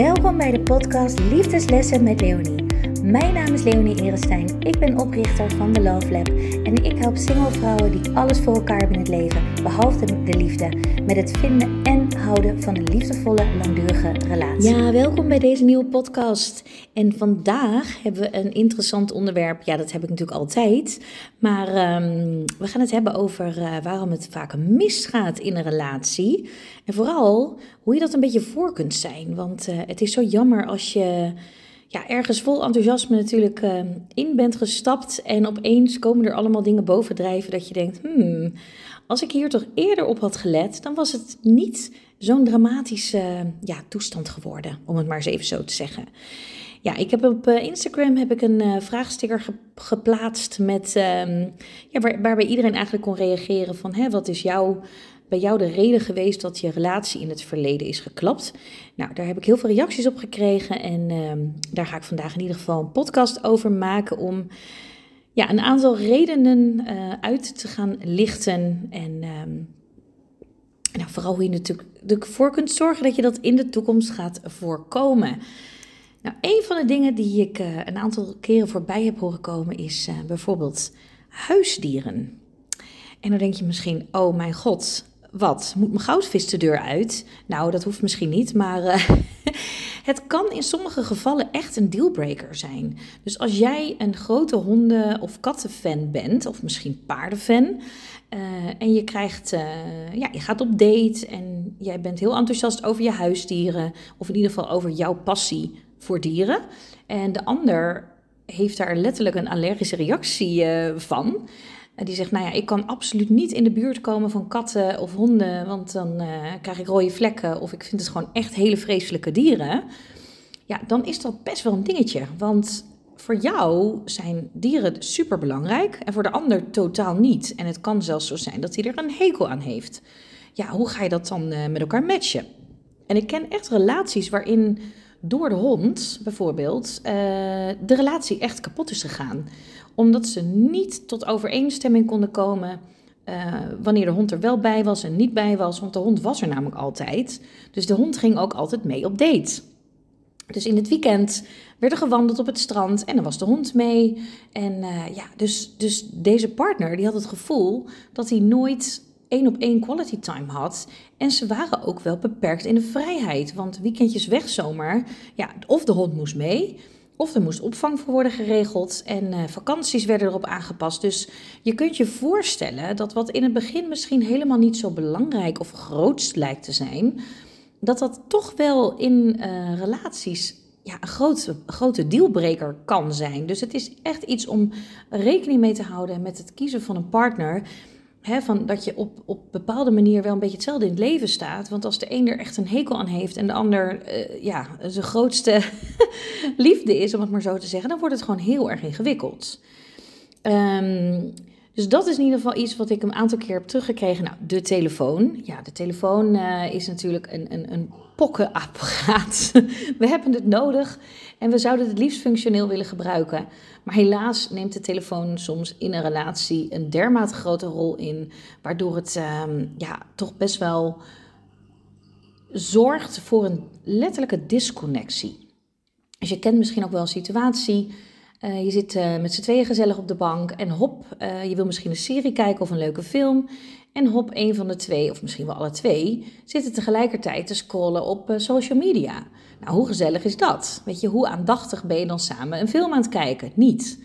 Welkom bij de podcast Liefdeslessen met Leonie. Mijn naam is Leonie Erestein. Ik ben oprichter van The Love Lab en ik help single vrouwen die alles voor elkaar hebben in het leven, behalve de liefde, met het vinden en houden van een liefdevolle, langdurige relatie. Ja, welkom bij deze nieuwe podcast. En vandaag hebben we een interessant onderwerp. Ja, dat heb ik natuurlijk altijd. Maar ehm, we gaan het hebben over uh, waarom het vaak misgaat in een relatie. En vooral hoe je dat een beetje voor kunt zijn. Want uh, het is zo jammer als je ja, ergens vol enthousiasme natuurlijk uh, in bent gestapt. En opeens komen er allemaal dingen bovendrijven dat je denkt: hmm, als ik hier toch eerder op had gelet, dan was het niet zo'n dramatische ja, toestand geworden, om het maar eens even zo te zeggen. Ja, ik heb op uh, Instagram heb ik een uh, vraagsticker ge geplaatst met, um, ja, waar, waarbij iedereen eigenlijk kon reageren van hè, wat is jouw bij jou de reden geweest dat je relatie in het verleden is geklapt? Nou, daar heb ik heel veel reacties op gekregen en uh, daar ga ik vandaag in ieder geval een podcast over maken om ja, een aantal redenen uh, uit te gaan lichten en um, nou, vooral hoe je natuurlijk ervoor kunt zorgen dat je dat in de toekomst gaat voorkomen. Nou, een van de dingen die ik uh, een aantal keren voorbij heb horen komen is uh, bijvoorbeeld huisdieren. En dan denk je misschien, oh mijn god, wat? Moet mijn goudvis de deur uit? Nou, dat hoeft misschien niet, maar uh, het kan in sommige gevallen echt een dealbreaker zijn. Dus als jij een grote honden- of kattenfan bent, of misschien paardenfan, uh, en je krijgt, uh, ja, je gaat op date en jij bent heel enthousiast over je huisdieren, of in ieder geval over jouw passie voor dieren. En de ander heeft daar letterlijk een allergische reactie van. Die zegt, nou ja, ik kan absoluut niet in de buurt komen van katten of honden, want dan uh, krijg ik rode vlekken of ik vind het gewoon echt hele vreselijke dieren. Ja, dan is dat best wel een dingetje. Want voor jou zijn dieren super belangrijk en voor de ander totaal niet. En het kan zelfs zo zijn dat hij er een hekel aan heeft. Ja, hoe ga je dat dan uh, met elkaar matchen? En ik ken echt relaties waarin door de hond bijvoorbeeld uh, de relatie echt kapot is gegaan omdat ze niet tot overeenstemming konden komen uh, wanneer de hond er wel bij was en niet bij was. Want de hond was er namelijk altijd. Dus de hond ging ook altijd mee op date. Dus in het weekend werd er gewandeld op het strand en dan was de hond mee. En uh, ja, dus, dus deze partner die had het gevoel dat hij nooit één op één quality time had. En ze waren ook wel beperkt in de vrijheid. Want weekendjes weg zomaar, ja, of de hond moest mee... Of er moest opvang voor worden geregeld en uh, vakanties werden erop aangepast. Dus je kunt je voorstellen dat wat in het begin misschien helemaal niet zo belangrijk of grootst lijkt te zijn, dat dat toch wel in uh, relaties ja, een grote, grote dealbreaker kan zijn. Dus het is echt iets om rekening mee te houden met het kiezen van een partner van dat je op, op bepaalde manier wel een beetje hetzelfde in het leven staat. Want als de een er echt een hekel aan heeft en de ander uh, ja, zijn grootste liefde is, om het maar zo te zeggen, dan wordt het gewoon heel erg ingewikkeld. Um, dus dat is in ieder geval iets wat ik een aantal keer heb teruggekregen. Nou, de telefoon. Ja, de telefoon uh, is natuurlijk een, een, een pokkenapparaat. we hebben het nodig en we zouden het liefst functioneel willen gebruiken. Maar helaas neemt de telefoon soms in een relatie een dermate grote rol in, waardoor het um, ja, toch best wel zorgt voor een letterlijke disconnectie. Dus je kent misschien ook wel een situatie uh, je zit uh, met z'n tweeën gezellig op de bank en hop, uh, je wil misschien een serie kijken of een leuke film. En hop, een van de twee, of misschien wel alle twee, zitten tegelijkertijd te scrollen op social media. Nou, hoe gezellig is dat? Weet je, hoe aandachtig ben je dan samen een film aan het kijken? Niet.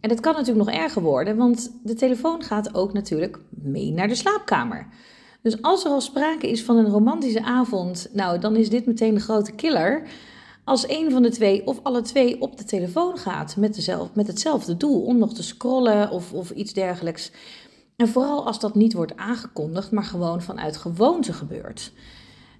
En dat kan natuurlijk nog erger worden, want de telefoon gaat ook natuurlijk mee naar de slaapkamer. Dus als er al sprake is van een romantische avond, nou, dan is dit meteen de grote killer als een van de twee of alle twee op de telefoon gaat met, dezelfde, met hetzelfde doel, om nog te scrollen of, of iets dergelijks. En vooral als dat niet wordt aangekondigd, maar gewoon vanuit gewoonte gebeurt.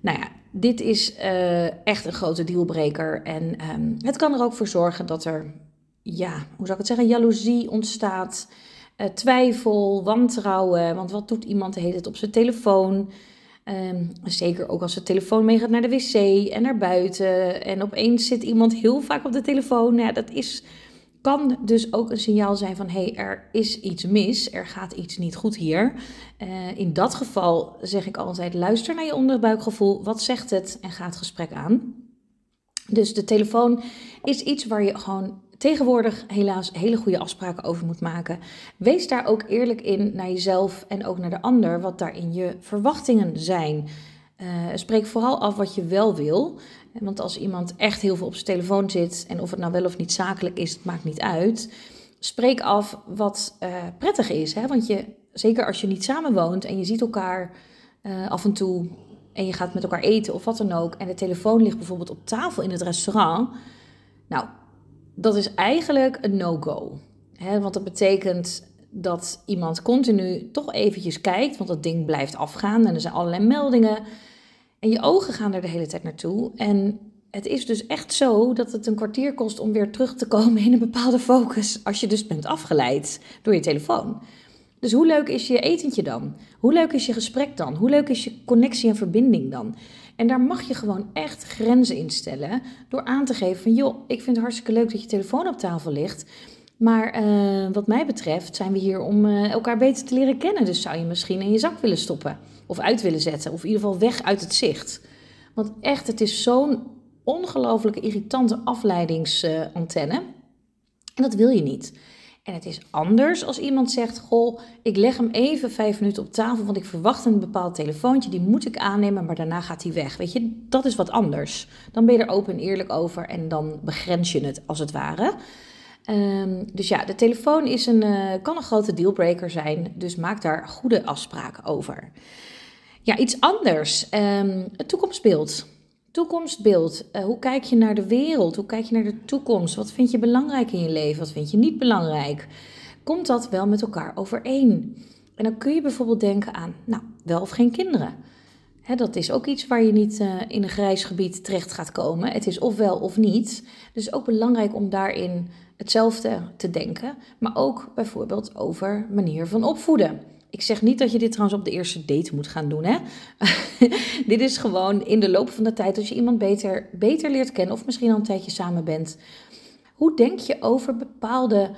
Nou ja, dit is uh, echt een grote dealbreaker. En um, het kan er ook voor zorgen dat er, ja, hoe zou ik het zeggen, jaloezie ontstaat. Uh, twijfel, wantrouwen. Want wat doet iemand de hele tijd op zijn telefoon? Um, zeker ook als de telefoon meegaat naar de wc en naar buiten. En opeens zit iemand heel vaak op de telefoon. Nou ja, dat is, kan dus ook een signaal zijn van: hé, hey, er is iets mis. Er gaat iets niet goed hier. Uh, in dat geval zeg ik altijd: luister naar je onderbuikgevoel. Wat zegt het? En ga het gesprek aan. Dus de telefoon is iets waar je gewoon tegenwoordig helaas hele goede afspraken over moet maken. Wees daar ook eerlijk in naar jezelf en ook naar de ander, wat daarin je verwachtingen zijn. Uh, spreek vooral af wat je wel wil. Want als iemand echt heel veel op zijn telefoon zit, en of het nou wel of niet zakelijk is, het maakt niet uit. Spreek af wat uh, prettig is. Hè? Want je, zeker als je niet samenwoont en je ziet elkaar uh, af en toe en je gaat met elkaar eten of wat dan ook, en de telefoon ligt bijvoorbeeld op tafel in het restaurant. Nou, dat is eigenlijk een no-go. Want dat betekent dat iemand continu toch eventjes kijkt, want dat ding blijft afgaan en er zijn allerlei meldingen. En je ogen gaan er de hele tijd naartoe. En het is dus echt zo dat het een kwartier kost om weer terug te komen in een bepaalde focus als je dus bent afgeleid door je telefoon. Dus hoe leuk is je etentje dan? Hoe leuk is je gesprek dan? Hoe leuk is je connectie en verbinding dan? En daar mag je gewoon echt grenzen in stellen door aan te geven van joh, ik vind het hartstikke leuk dat je telefoon op tafel ligt. Maar uh, wat mij betreft zijn we hier om uh, elkaar beter te leren kennen. Dus zou je misschien in je zak willen stoppen of uit willen zetten of in ieder geval weg uit het zicht. Want echt, het is zo'n ongelooflijke irritante afleidingsantenne. En dat wil je niet. En het is anders als iemand zegt: Goh, ik leg hem even vijf minuten op tafel, want ik verwacht een bepaald telefoontje, die moet ik aannemen, maar daarna gaat hij weg. Weet je, dat is wat anders. Dan ben je er open en eerlijk over en dan begrens je het als het ware. Um, dus ja, de telefoon is een, uh, kan een grote dealbreaker zijn, dus maak daar goede afspraken over. Ja, iets anders. Um, het toekomstbeeld. Toekomstbeeld. Uh, hoe kijk je naar de wereld? Hoe kijk je naar de toekomst? Wat vind je belangrijk in je leven? Wat vind je niet belangrijk? Komt dat wel met elkaar overeen? En dan kun je bijvoorbeeld denken aan, nou, wel of geen kinderen. Dat is ook iets waar je niet uh, in een grijs gebied terecht gaat komen. Het is ofwel of niet. Dus ook belangrijk om daarin hetzelfde te denken. Maar ook bijvoorbeeld over manier van opvoeden. Ik zeg niet dat je dit trouwens op de eerste date moet gaan doen. Hè? dit is gewoon in de loop van de tijd, als je iemand beter, beter leert kennen of misschien al een tijdje samen bent. Hoe denk je over bepaalde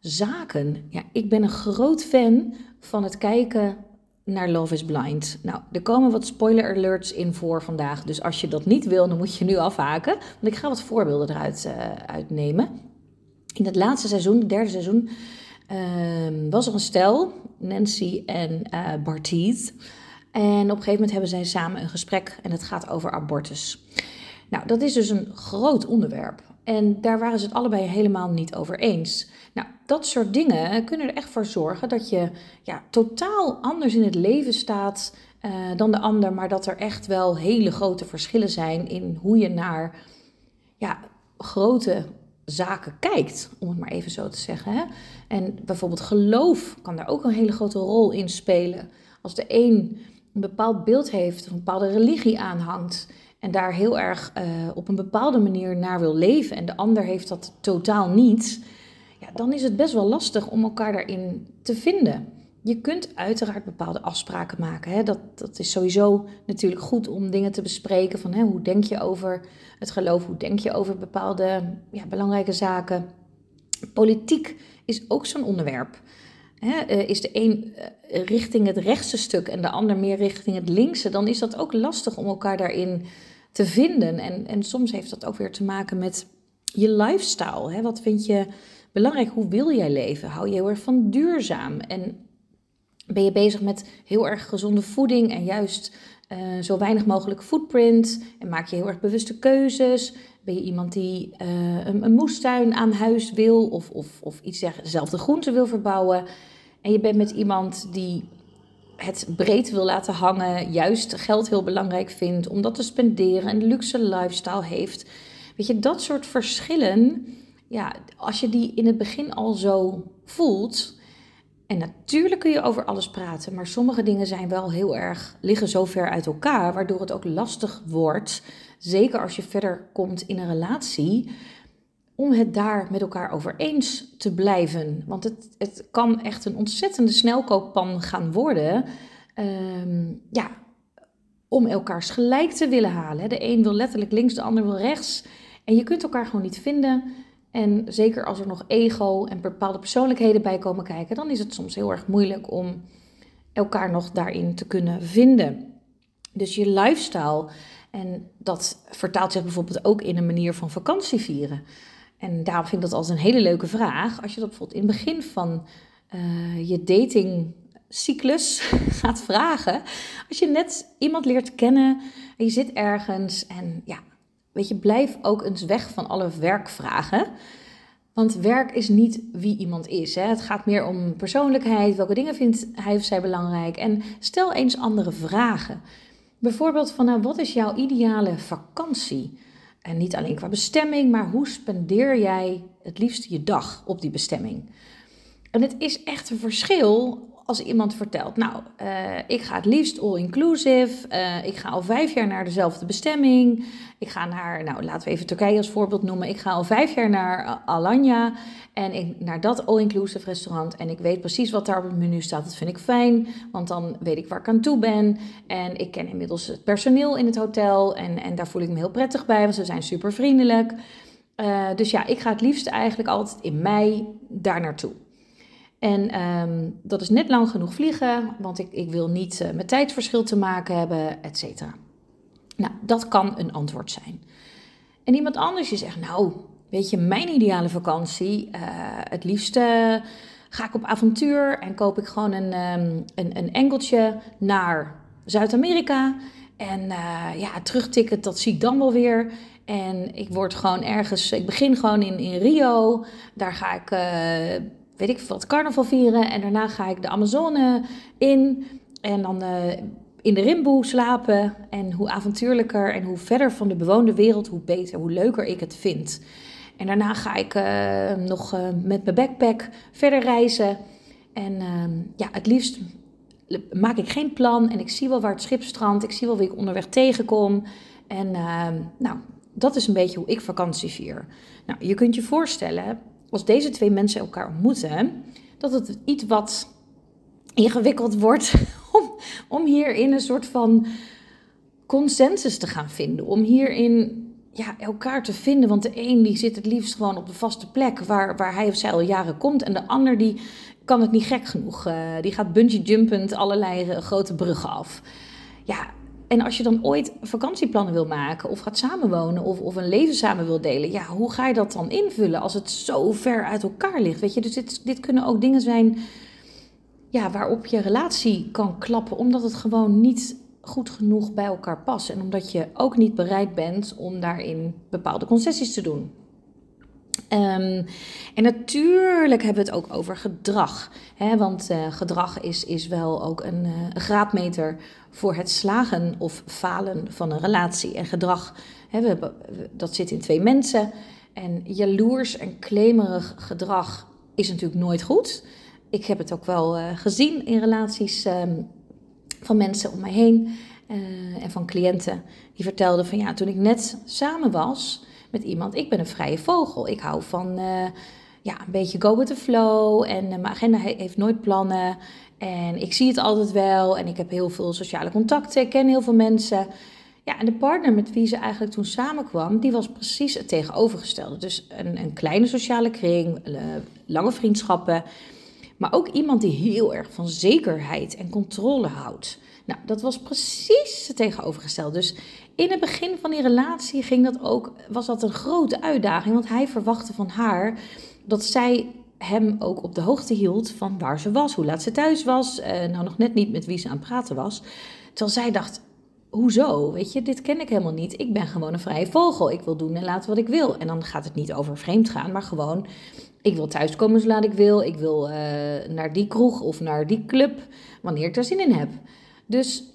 zaken? Ja, ik ben een groot fan van het kijken naar Love is Blind. Nou, er komen wat spoiler alerts in voor vandaag. Dus als je dat niet wil, dan moet je nu afhaken. Want ik ga wat voorbeelden eruit uh, uitnemen. In het laatste seizoen, het derde seizoen, uh, was er een stel, Nancy en uh. En op een gegeven moment hebben zij samen een gesprek en het gaat over abortus. Nou, dat is dus een groot onderwerp. En daar waren ze het allebei helemaal niet over eens. Nou, dat soort dingen kunnen er echt voor zorgen dat je ja, totaal anders in het leven staat uh, dan de ander, maar dat er echt wel hele grote verschillen zijn in hoe je naar ja, grote zaken kijkt, om het maar even zo te zeggen. Hè? En bijvoorbeeld geloof kan daar ook een hele grote rol in spelen. Als de een een bepaald beeld heeft, of een bepaalde religie aanhangt en daar heel erg uh, op een bepaalde manier naar wil leven en de ander heeft dat totaal niet, ja, dan is het best wel lastig om elkaar daarin te vinden. Je kunt uiteraard bepaalde afspraken maken. Hè? Dat, dat is sowieso natuurlijk goed om dingen te bespreken. Van, hè, hoe denk je over het geloof? Hoe denk je over bepaalde ja, belangrijke zaken? Politiek is ook zo'n onderwerp. Hè? Eh, is de een eh, richting het rechtse stuk en de ander meer richting het linkse, dan is dat ook lastig om elkaar daarin te vinden. En, en soms heeft dat ook weer te maken met je lifestyle. Hè? Wat vind je belangrijk? Hoe wil jij leven? Hou je heel erg van duurzaam? En ben je bezig met heel erg gezonde voeding en juist uh, zo weinig mogelijk footprint? En maak je heel erg bewuste keuzes? Ben je iemand die uh, een, een, moestuin aan huis wil of, of, of iets dezelfde groenten wil verbouwen? En je bent met iemand die het breed wil laten hangen, juist geld heel belangrijk vindt om dat te spenderen en luxe lifestyle heeft. Weet je, dat soort verschillen, ja, als je die in het begin al zo voelt, en natuurlijk kun je over alles praten, maar sommige dingen zijn wel heel erg, liggen zo ver uit elkaar, waardoor het ook lastig wordt, zeker als je verder komt in een relatie, om het daar met elkaar over eens te blijven. Want het, het kan echt een ontzettende snelkooppan gaan worden, um, ja, om elkaars gelijk te willen halen. De een wil letterlijk links, de ander wil rechts. En je kunt elkaar gewoon niet vinden. En zeker als er nog ego en bepaalde persoonlijkheden bij komen kijken, dan is het soms heel erg moeilijk om elkaar nog daarin te kunnen vinden. Dus je lifestyle En dat vertaalt zich bijvoorbeeld ook in een manier van vakantie vieren. En daarom vind ik dat als een hele leuke vraag. Als je dat bijvoorbeeld in het begin van uh, je datingcyclus gaat vragen. Als je net iemand leert kennen en je zit ergens en ja, weet je, blijf ook eens weg van alle werkvragen. Want werk is niet wie iemand is. Hè. Het gaat meer om persoonlijkheid. Welke dingen vindt hij of zij belangrijk? En stel eens andere vragen. Bijvoorbeeld van, nou, wat is jouw ideale vakantie? En niet alleen qua bestemming, maar hoe spendeer jij het liefst je dag op die bestemming? En het is echt een verschil als iemand vertelt, nou, uh, ik ga het liefst all-inclusive, uh, ik ga al vijf jaar naar dezelfde bestemming, ik ga naar, nou laten we even Turkije als voorbeeld noemen, ik ga al vijf jaar naar Alanya en ik, naar dat all-inclusive restaurant en ik weet precies wat daar op het menu staat, dat vind ik fijn, want dan weet ik waar ik aan toe ben en ik ken inmiddels het personeel in het hotel en, en daar voel ik me heel prettig bij, want ze zijn super vriendelijk. Uh, dus ja, ik ga het liefst eigenlijk altijd in mei daar naartoe. En um, dat is net lang genoeg vliegen, want ik, ik wil niet uh, met tijdverschil te maken hebben, et cetera. Nou, dat kan een antwoord zijn. En iemand anders die zegt, nou, weet je, mijn ideale vakantie, uh, het liefste ga ik op avontuur en koop ik gewoon een, um, een, een enkeltje naar Zuid-Amerika. En ja, terugtikken, dat zie ik dan wel weer. En ik word gewoon ergens, ik begin gewoon in, in Rio. Daar ga ik weet ik wat, carnaval vieren. En daarna ga ik de Amazone in. En dan uh, in de rimboe slapen. En hoe avontuurlijker en hoe verder van de bewoonde wereld, hoe beter, hoe leuker ik het vind. En daarna ga ik uh, nog uh, met mijn backpack verder reizen. En ja, het liefst maak ik geen plan. En ik zie wel waar het schip strandt. Ik zie wel wie ik onderweg tegenkom. En nou, dat is een beetje hoe ik vakantie vier. Nou, je kunt je voorstellen als deze twee mensen elkaar ontmoeten, dat het iets wat ingewikkeld wordt om, om hierin een soort van consensus te gaan vinden. Om hierin ja, elkaar te vinden. Want de een die zit het liefst gewoon op de vaste plek waar, waar hij of zij al jaren komt. En de ander die kan het niet gek genoeg. Uh, die gaat bungee jumpend allerlei grote bruggen af. Ja, en als je dan ooit vakantieplannen wil maken of gaat samenwonen of, of een leven samen wil delen, ja, hoe ga je dat dan invullen als het zo ver uit elkaar ligt? Weet je, dus dit, dit kunnen ook dingen zijn ja, waarop je relatie kan klappen, omdat het gewoon niet goed genoeg bij elkaar past. En omdat je ook niet bereid bent om daarin bepaalde concessies te doen. Um, en natuurlijk hebben we het ook over gedrag. Hè? Want uh, gedrag is, is wel ook een, uh, een, graadmeter voor het slagen of falen van een relatie. En gedrag, hè, we, dat zit in twee mensen. En jaloers en klemerig gedrag is natuurlijk nooit goed. Ik heb het ook wel uh, gezien in relaties um, van mensen om mij heen en van cliënten. Die vertelden van ja, toen ik net samen was met iemand. Ik ben een vrije vogel. Ik hou van uh, ja, een beetje go with the flow. En uh, mijn agenda heeft nooit plannen. En ik zie het altijd wel. En ik heb heel veel sociale contacten. Ik ken heel veel mensen. Ja, en de partner met wie ze eigenlijk toen samenkwam, die was precies het tegenovergestelde. Dus een, een kleine sociale kring, uh, lange vriendschappen. Maar ook iemand die heel erg van zekerheid en controle houdt. Nou, dat was precies het tegenovergestelde. Dus in het begin van die relatie ging dat ook, was dat een grote uitdaging. Want hij verwachtte van haar dat zij hem ook op de hoogte hield van waar ze was, hoe laat ze thuis was. Uh, nou, nog net niet met wie ze aan het praten was. Terwijl zij dacht, hoezo? Weet je, dit ken ik helemaal niet. Ik ben gewoon een vrije vogel. Ik wil doen en laten wat ik wil. En dan gaat het niet over vreemd gaan, maar gewoon... Ik wil thuiskomen zo laat ik wil. Ik wil uh, naar die kroeg of naar die club wanneer ik er zin in heb. Dus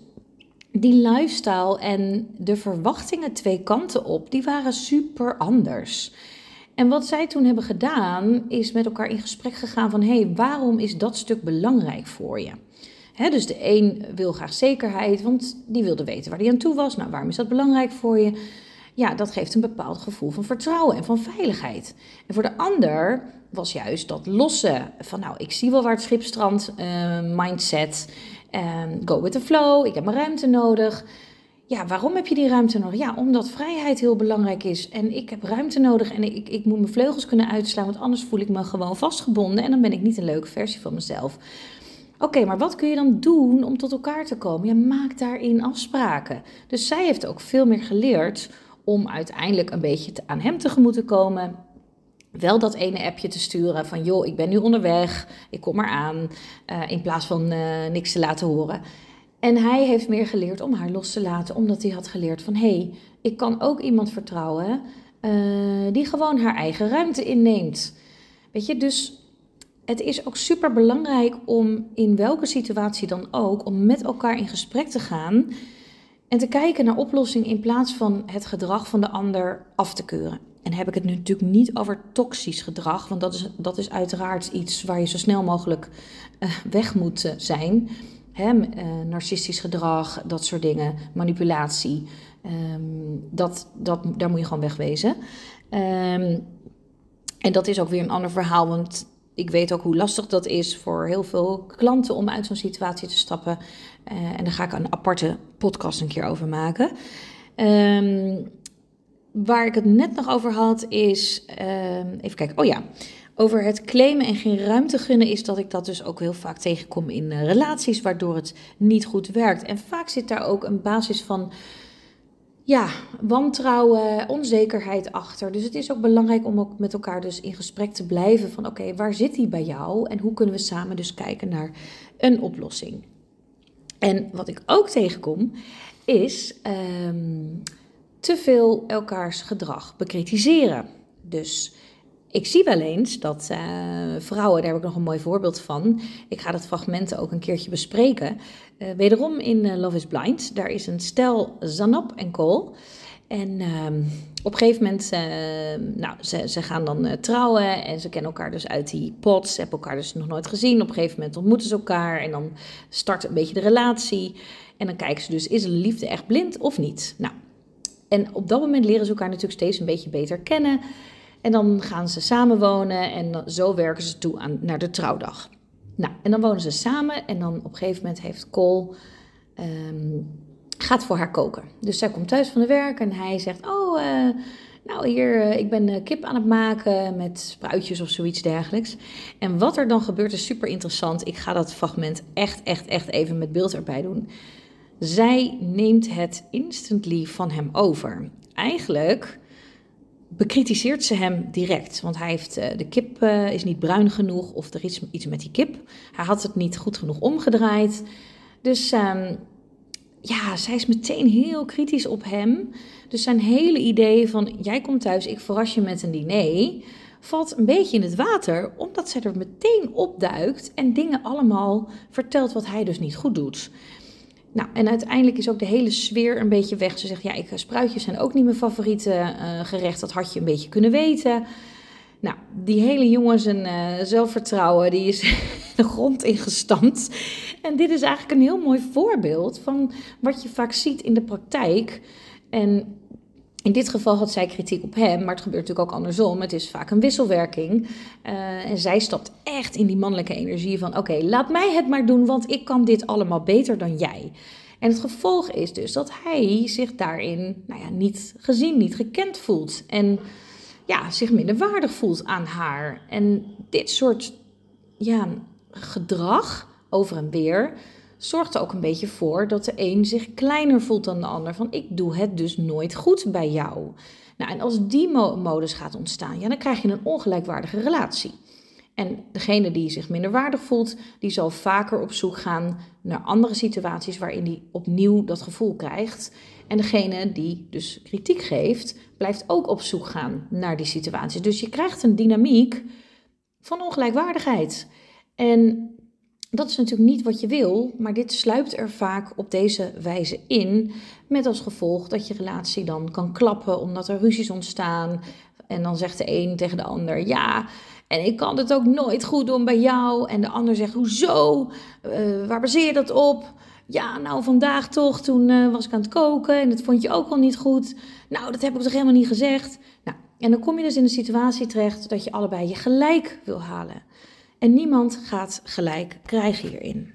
die lifestyle en de verwachtingen twee kanten op, die waren super anders. En wat zij toen hebben gedaan, is met elkaar in gesprek gegaan van... hé, hey, waarom is dat stuk belangrijk voor je? dus de een wil graag zekerheid, want die wilde weten waar hij aan toe was. Nou, waarom is dat belangrijk voor je? Ja, dat geeft een bepaald gevoel van vertrouwen en van veiligheid. En voor de ander was juist dat losse van... nou, ik zie wel waar het schip strandt, uh, mindset... Um, go with the flow, ik heb mijn ruimte nodig. Ja, waarom heb je die ruimte nodig? Ja, omdat vrijheid heel belangrijk is. En ik heb ruimte nodig en ik, ik moet mijn vleugels kunnen uitslaan, want anders voel ik me gewoon vastgebonden en dan ben ik niet een leuke versie van mezelf. Oké, maar wat kun je dan doen om tot elkaar te komen? Ja, maak daarin afspraken. Dus zij heeft ook veel meer geleerd om uiteindelijk een beetje aan hem tegemoet te komen. Wel dat ene appje te sturen van joh, ik ben nu onderweg, ik kom eraan, uh, in plaats van uh, niks te laten horen. En hij heeft meer geleerd om haar los te laten, omdat hij had geleerd van hé, hey, ik kan ook iemand vertrouwen uh, die gewoon haar eigen ruimte inneemt. Weet je, dus het is ook super belangrijk om in welke situatie dan ook, om met elkaar in gesprek te gaan en te kijken naar oplossingen in plaats van het gedrag van de ander af te keuren. En heb ik het nu natuurlijk niet over toxisch gedrag, want dat is, dat is uiteraard iets waar je zo snel mogelijk uh, weg moet zijn. Hè, uh, narcistisch gedrag, dat soort dingen, manipulatie, um, dat, dat, daar moet je gewoon wegwezen. Um, en dat is ook weer een ander verhaal, want ik weet ook hoe lastig dat is voor heel veel klanten om uit zo'n situatie te stappen. En daar ga ik een aparte podcast een keer over maken. Um, waar ik het net nog over had is, uh, even kijken, oh ja, over het claimen en geen ruimte gunnen is dat ik dat dus ook heel vaak tegenkom in uh, relaties, waardoor het niet goed werkt. En vaak zit daar ook een basis van ja, wantrouwen, onzekerheid achter. Dus het is ook belangrijk om ook met elkaar dus in gesprek te blijven van oké, waar zit die bij jou en hoe kunnen we samen dus kijken naar een oplossing. En wat ik ook tegenkom is um, te veel elkaars gedrag bekritiseren. Dus ik zie wel eens dat uh, vrouwen, daar heb ik nog een mooi voorbeeld van. Ik ga dat fragment ook een keertje bespreken. Uh, wederom in uh, Love is Blind. Daar is een stel Zanab en Cole. En ehm, op een gegeven moment, nou, ze, ze gaan dan trouwen en ze kennen elkaar dus uit die pots. Hebben elkaar dus nog nooit gezien. Op een gegeven moment ontmoeten ze elkaar en dan start een beetje de relatie. En dan kijken ze dus, is de liefde echt blind of niet? Nou, en op dat moment leren ze elkaar natuurlijk steeds een beetje beter kennen. En dan gaan ze samenwonen en zo werken ze toe aan, naar de trouwdag. Nou, en dan wonen ze samen en dan op een gegeven moment heeft Cole... Um, gaat voor haar koken. Dus zij komt thuis van de werk en hij zegt... Oh, uh, nou hier, uh, ik ben uh, kip aan het maken met spruitjes of zoiets dergelijks. En wat er dan gebeurt is super interessant. Ik ga dat fragment echt, echt, echt even met beeld erbij doen. Zij neemt het instantly van hem over. Eigenlijk bekritiseert ze hem direct. Want hij heeft, uh, de kip uh, is niet bruin genoeg of er is iets met die kip. Hij had het niet goed genoeg omgedraaid. Dus um, ja, zij is meteen heel kritisch op hem. Dus zijn hele idee van jij komt thuis, ik verras je met een diner, valt een beetje in het water, omdat zij er meteen opduikt en dingen allemaal vertelt wat hij dus niet goed doet. Nou, en uiteindelijk is ook de hele sfeer een beetje weg. Ze zegt, ja, ik, spruitjes zijn ook niet mijn favoriete uh, gerecht. Dat had je een beetje kunnen weten. Nou, die hele jongen zijn uh, zelfvertrouwen, die is de grond ingestampt. En dit is eigenlijk een heel mooi voorbeeld van wat je vaak ziet in de praktijk. En in dit geval had zij kritiek op hem, maar het gebeurt natuurlijk ook andersom. Het is vaak een wisselwerking. Uh, en zij stapt echt in die mannelijke energie van: oké, laat mij het maar doen, want ik kan dit allemaal beter dan jij. En het gevolg is dus dat hij zich daarin nou ja, niet gezien, niet gekend voelt. En ja, zich minder waardig voelt aan haar. En dit soort ja, gedrag over en weer zorgt er ook een beetje voor dat de een zich kleiner voelt dan de ander. Van ik doe het dus nooit goed bij jou. Nou, en als die modus gaat ontstaan, ja, dan krijg je een ongelijkwaardige relatie. En degene die zich minder waardig voelt, die zal vaker op zoek gaan naar andere situaties waarin die opnieuw dat gevoel krijgt. En degene die dus kritiek geeft, blijft ook op zoek gaan naar die situaties. Dus je krijgt een dynamiek van ongelijkwaardigheid. En dat is natuurlijk niet wat je wil, maar dit sluipt er vaak op deze wijze in. Met als gevolg dat je relatie dan kan klappen omdat er ruzies ontstaan. En dan zegt de een tegen de ander: Ja, en ik kan het ook nooit goed doen bij jou. En de ander zegt: Hoezo? Uh, waar baseer je dat op? Ja, nou vandaag toch, toen uh, was ik aan het koken en dat vond je ook al niet goed. Nou, dat heb ik toch helemaal niet gezegd? Nou, en dan kom je dus in een situatie terecht dat je allebei je gelijk wil halen. En niemand gaat gelijk krijgen hierin.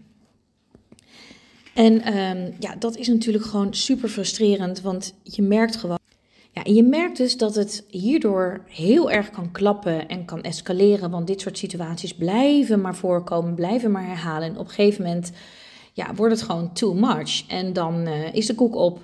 En um, ja, dat is natuurlijk gewoon super frustrerend, want je merkt gewoon. Ja, je merkt dus dat het hierdoor heel erg kan klappen en kan escaleren, want dit soort situaties blijven maar voorkomen, blijven maar herhalen. En op een gegeven moment ja, wordt het gewoon too much. En dan uh, is de koek op.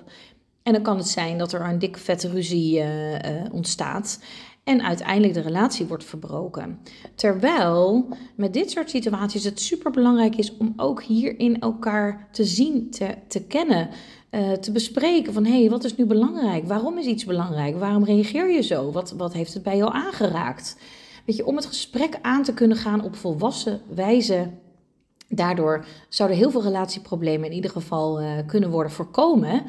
En dan kan het zijn dat er een dikke vette ruzie uh, uh, ontstaat. En uiteindelijk de relatie wordt verbroken. Terwijl met dit soort situaties het super belangrijk is om ook hierin elkaar te zien, te, kennen. Uh, te bespreken van hé, hey, wat is nu belangrijk? Waarom is iets belangrijk? Waarom reageer je zo? Wat, wat heeft het bij jou aangeraakt? Weet je, om het gesprek aan te kunnen gaan op volwassen wijze. Daardoor zouden heel veel relatieproblemen in ieder geval uh, kunnen worden voorkomen.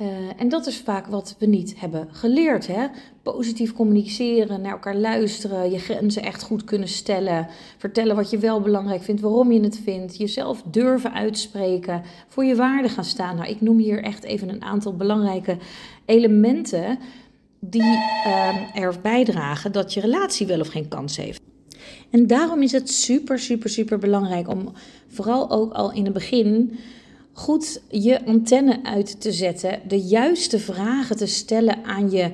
Uh, en dat is vaak wat we niet hebben geleerd. Hè? Positief communiceren, naar elkaar luisteren, je grenzen echt goed kunnen stellen, vertellen wat je wel belangrijk vindt, waarom je het vindt, jezelf durven uitspreken, voor je waarde gaan staan. Nou, ik noem hier echt even een aantal belangrijke elementen die uh, bijdragen dat je relatie wel of geen kans heeft. En daarom is het super, super, super belangrijk om vooral ook al in het begin goed je antenne uit te zetten, de juiste vragen te stellen aan je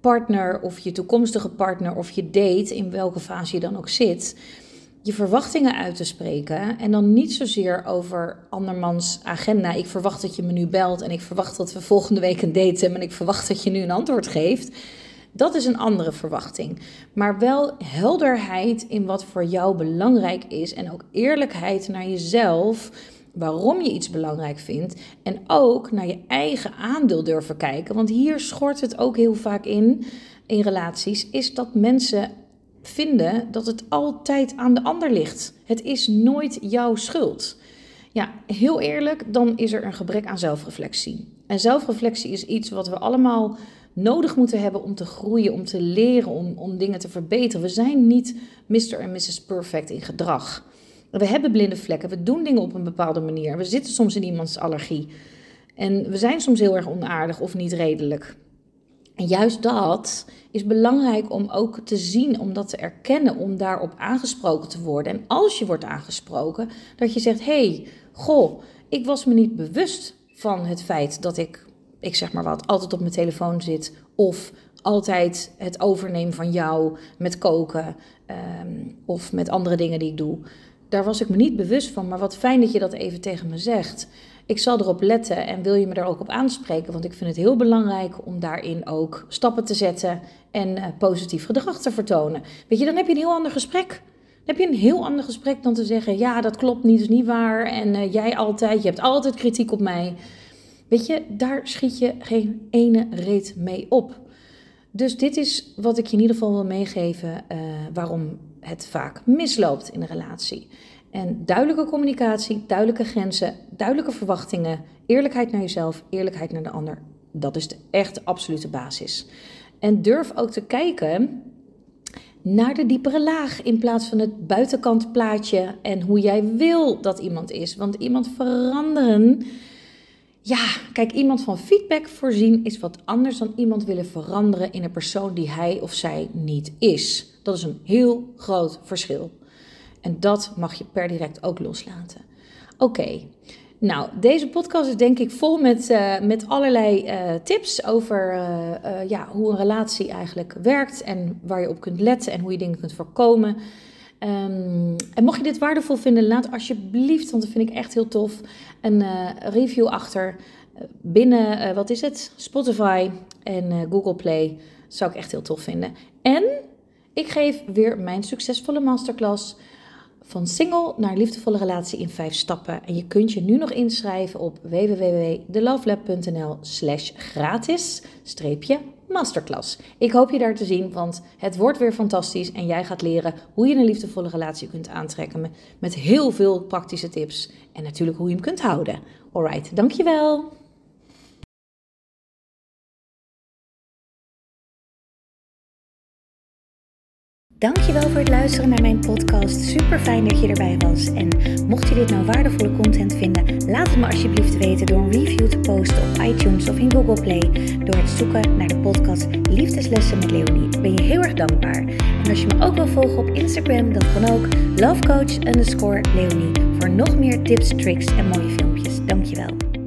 partner of je toekomstige partner of je date, in welke fase je dan ook zit, je verwachtingen uit te spreken en dan niet zozeer over andermans agenda. Ik verwacht dat je me nu belt en ik verwacht dat we volgende week een date hebben en ik verwacht dat je nu een antwoord geeft. Dat is een andere verwachting. Maar wel helderheid in wat voor jou belangrijk is en ook eerlijkheid naar jezelf waarom je iets belangrijk vindt en ook naar je eigen aandeel durven kijken. Want hier schort het ook heel vaak in, in relaties, is dat mensen vinden dat het altijd aan de ander ligt. Het is nooit jouw schuld. Ja, heel eerlijk, dan is er een gebrek aan zelfreflectie. En zelfreflectie is iets wat we allemaal nodig moeten hebben om te groeien, om te leren, om, om dingen te verbeteren. We zijn niet Mr. en Mrs. Perfect in gedrag. We hebben blinde vlekken, we doen dingen op een bepaalde manier. We zitten soms in iemands allergie. En we zijn soms heel erg onaardig of niet redelijk. En juist dat is belangrijk om ook te zien, om dat te erkennen, om daarop aangesproken te worden. En als je wordt aangesproken, dat je zegt: hey, goh, ik was me niet bewust van het feit dat ik, ik zeg maar wat, altijd op mijn telefoon zit. Of altijd het overnemen van jou met koken um, of met andere dingen die ik doe daar was ik me niet bewust van. Maar wat fijn dat je dat even tegen me zegt. Ik zal erop letten en wil je me daar ook op aanspreken. Want ik vind het heel belangrijk om daarin ook stappen te zetten en uh, positief gedrag te vertonen. Weet je, dan heb je een heel ander gesprek. Dan heb je een heel ander gesprek dan te zeggen: ja, dat klopt niet, is niet waar. En uh, jij altijd, je hebt altijd kritiek op mij. Weet je, daar schiet je geen ene reet mee op. Dus dit is wat ik je in ieder geval wil meegeven uh, waarom het vaak misloopt in een relatie. En duidelijke communicatie, duidelijke grenzen, duidelijke verwachtingen, eerlijkheid naar jezelf, eerlijkheid naar de ander. Dat is de echt absolute basis. En durf ook te kijken naar de diepere laag in plaats van het buitenkant plaatje en hoe jij wil dat iemand is. Want iemand veranderen ja, kijk, iemand van feedback voorzien is wat anders dan iemand willen veranderen in een persoon die hij of zij niet is. Dat is een heel groot verschil. En dat mag je per direct ook loslaten. Oké, nou, deze podcast is denk ik vol met, uh, met allerlei uh, tips over uh, ja, hoe een relatie eigenlijk werkt en waar je op kunt letten en hoe je dingen kunt voorkomen. Um, en mocht je dit waardevol vinden, laat alsjeblieft, want dat vind ik echt heel tof, een uh, review achter uh, binnen, uh, wat is het, Spotify en Google Play. Zou ik echt heel tof vinden. En ik geef weer mijn succesvolle masterclass van single naar liefdevolle relatie in vijf stappen. En je kunt je nu nog inschrijven op www.thelovelab.nl slash gratis masterclass. Ik hoop je daar te zien, want het wordt weer fantastisch en jij gaat leren hoe je een liefdevolle relatie kunt aantrekken met, heel veel praktische tips en natuurlijk hoe je hem kunt houden. Alright, dankjewel! Dankjewel voor het luisteren naar mijn podcast. Super fijn dat je erbij was. En mocht je dit nou waardevolle content vinden, laat het me alsjeblieft weten door een review te posten op iTunes of in Google Play. Door het zoeken naar de podcast Liefdeslessen met Leonie. Ben je heel erg dankbaar. En als je me ook wil volgen op Instagram, dan kan ook lovecoach underscore Leonie. Voor nog meer tips, tricks en mooie filmpjes. Dankjewel.